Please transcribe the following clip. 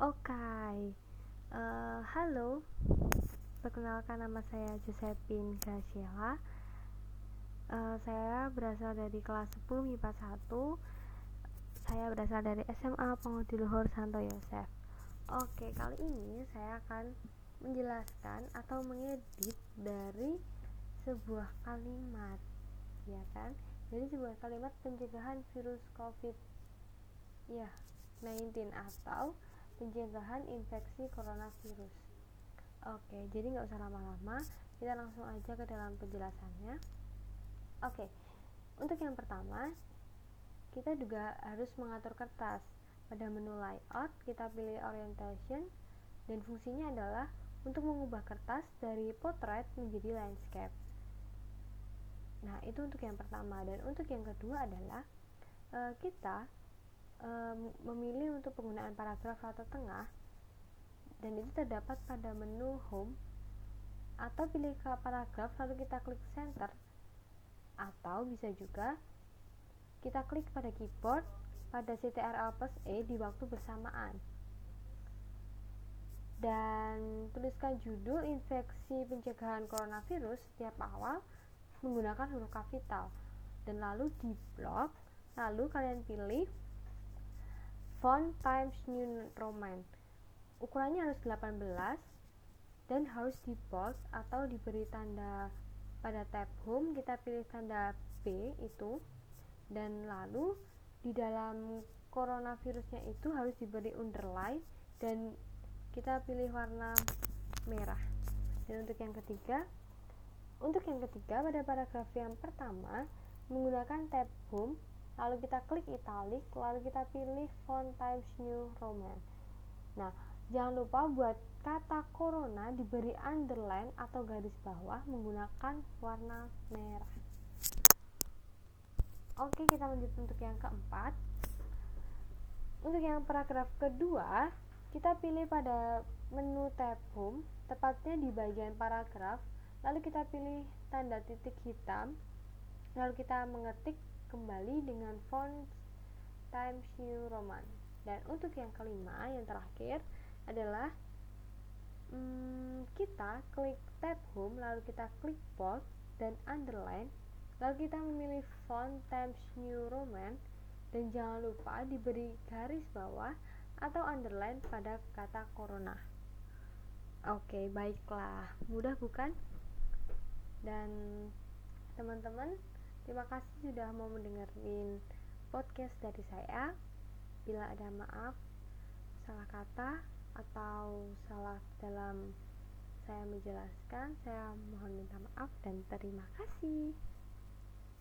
Oke, uh, halo. Perkenalkan nama saya Josephine Graciela. Uh, saya berasal dari kelas 10 MIPA 1. Saya berasal dari SMA Pengodiluhur Santo Yosef. Oke, kali ini saya akan menjelaskan atau mengedit dari sebuah kalimat, ya kan? Jadi sebuah kalimat pencegahan virus COVID ya 19 atau pencegahan infeksi coronavirus. Oke, jadi nggak usah lama-lama, kita langsung aja ke dalam penjelasannya. Oke, untuk yang pertama, kita juga harus mengatur kertas. Pada menu layout, kita pilih orientation, dan fungsinya adalah untuk mengubah kertas dari potret menjadi landscape. Nah, itu untuk yang pertama dan untuk yang kedua adalah uh, kita memilih untuk penggunaan paragraf rata tengah dan itu terdapat pada menu home atau pilih ke paragraf lalu kita klik center atau bisa juga kita klik pada keyboard pada CTRL plus E di waktu bersamaan. Dan tuliskan judul infeksi pencegahan coronavirus setiap awal menggunakan huruf kapital dan lalu di blok lalu kalian pilih font Times New Roman. Ukurannya harus 18 dan harus di bold atau diberi tanda pada tab home kita pilih tanda B itu. Dan lalu di dalam coronavirusnya itu harus diberi underline dan kita pilih warna merah. Dan untuk yang ketiga untuk yang ketiga, pada paragraf yang pertama, menggunakan tab home, lalu kita klik italic, lalu kita pilih font Times New Roman. Nah, jangan lupa buat kata corona diberi underline atau garis bawah menggunakan warna merah. Oke, kita lanjut untuk yang keempat. Untuk yang paragraf kedua, kita pilih pada menu tab home, tepatnya di bagian paragraf lalu kita pilih tanda titik hitam lalu kita mengetik kembali dengan font Times New Roman. Dan untuk yang kelima yang terakhir adalah hmm, kita klik tab home lalu kita klik bold dan underline lalu kita memilih font Times New Roman. Dan jangan lupa diberi garis bawah atau underline pada kata corona. Oke baiklah. Mudah bukan? Dan teman-teman terima kasih sudah mau mendengarin podcast dari saya. Bila ada maaf salah kata atau salah dalam saya menjelaskan saya mohon minta maaf dan terima kasih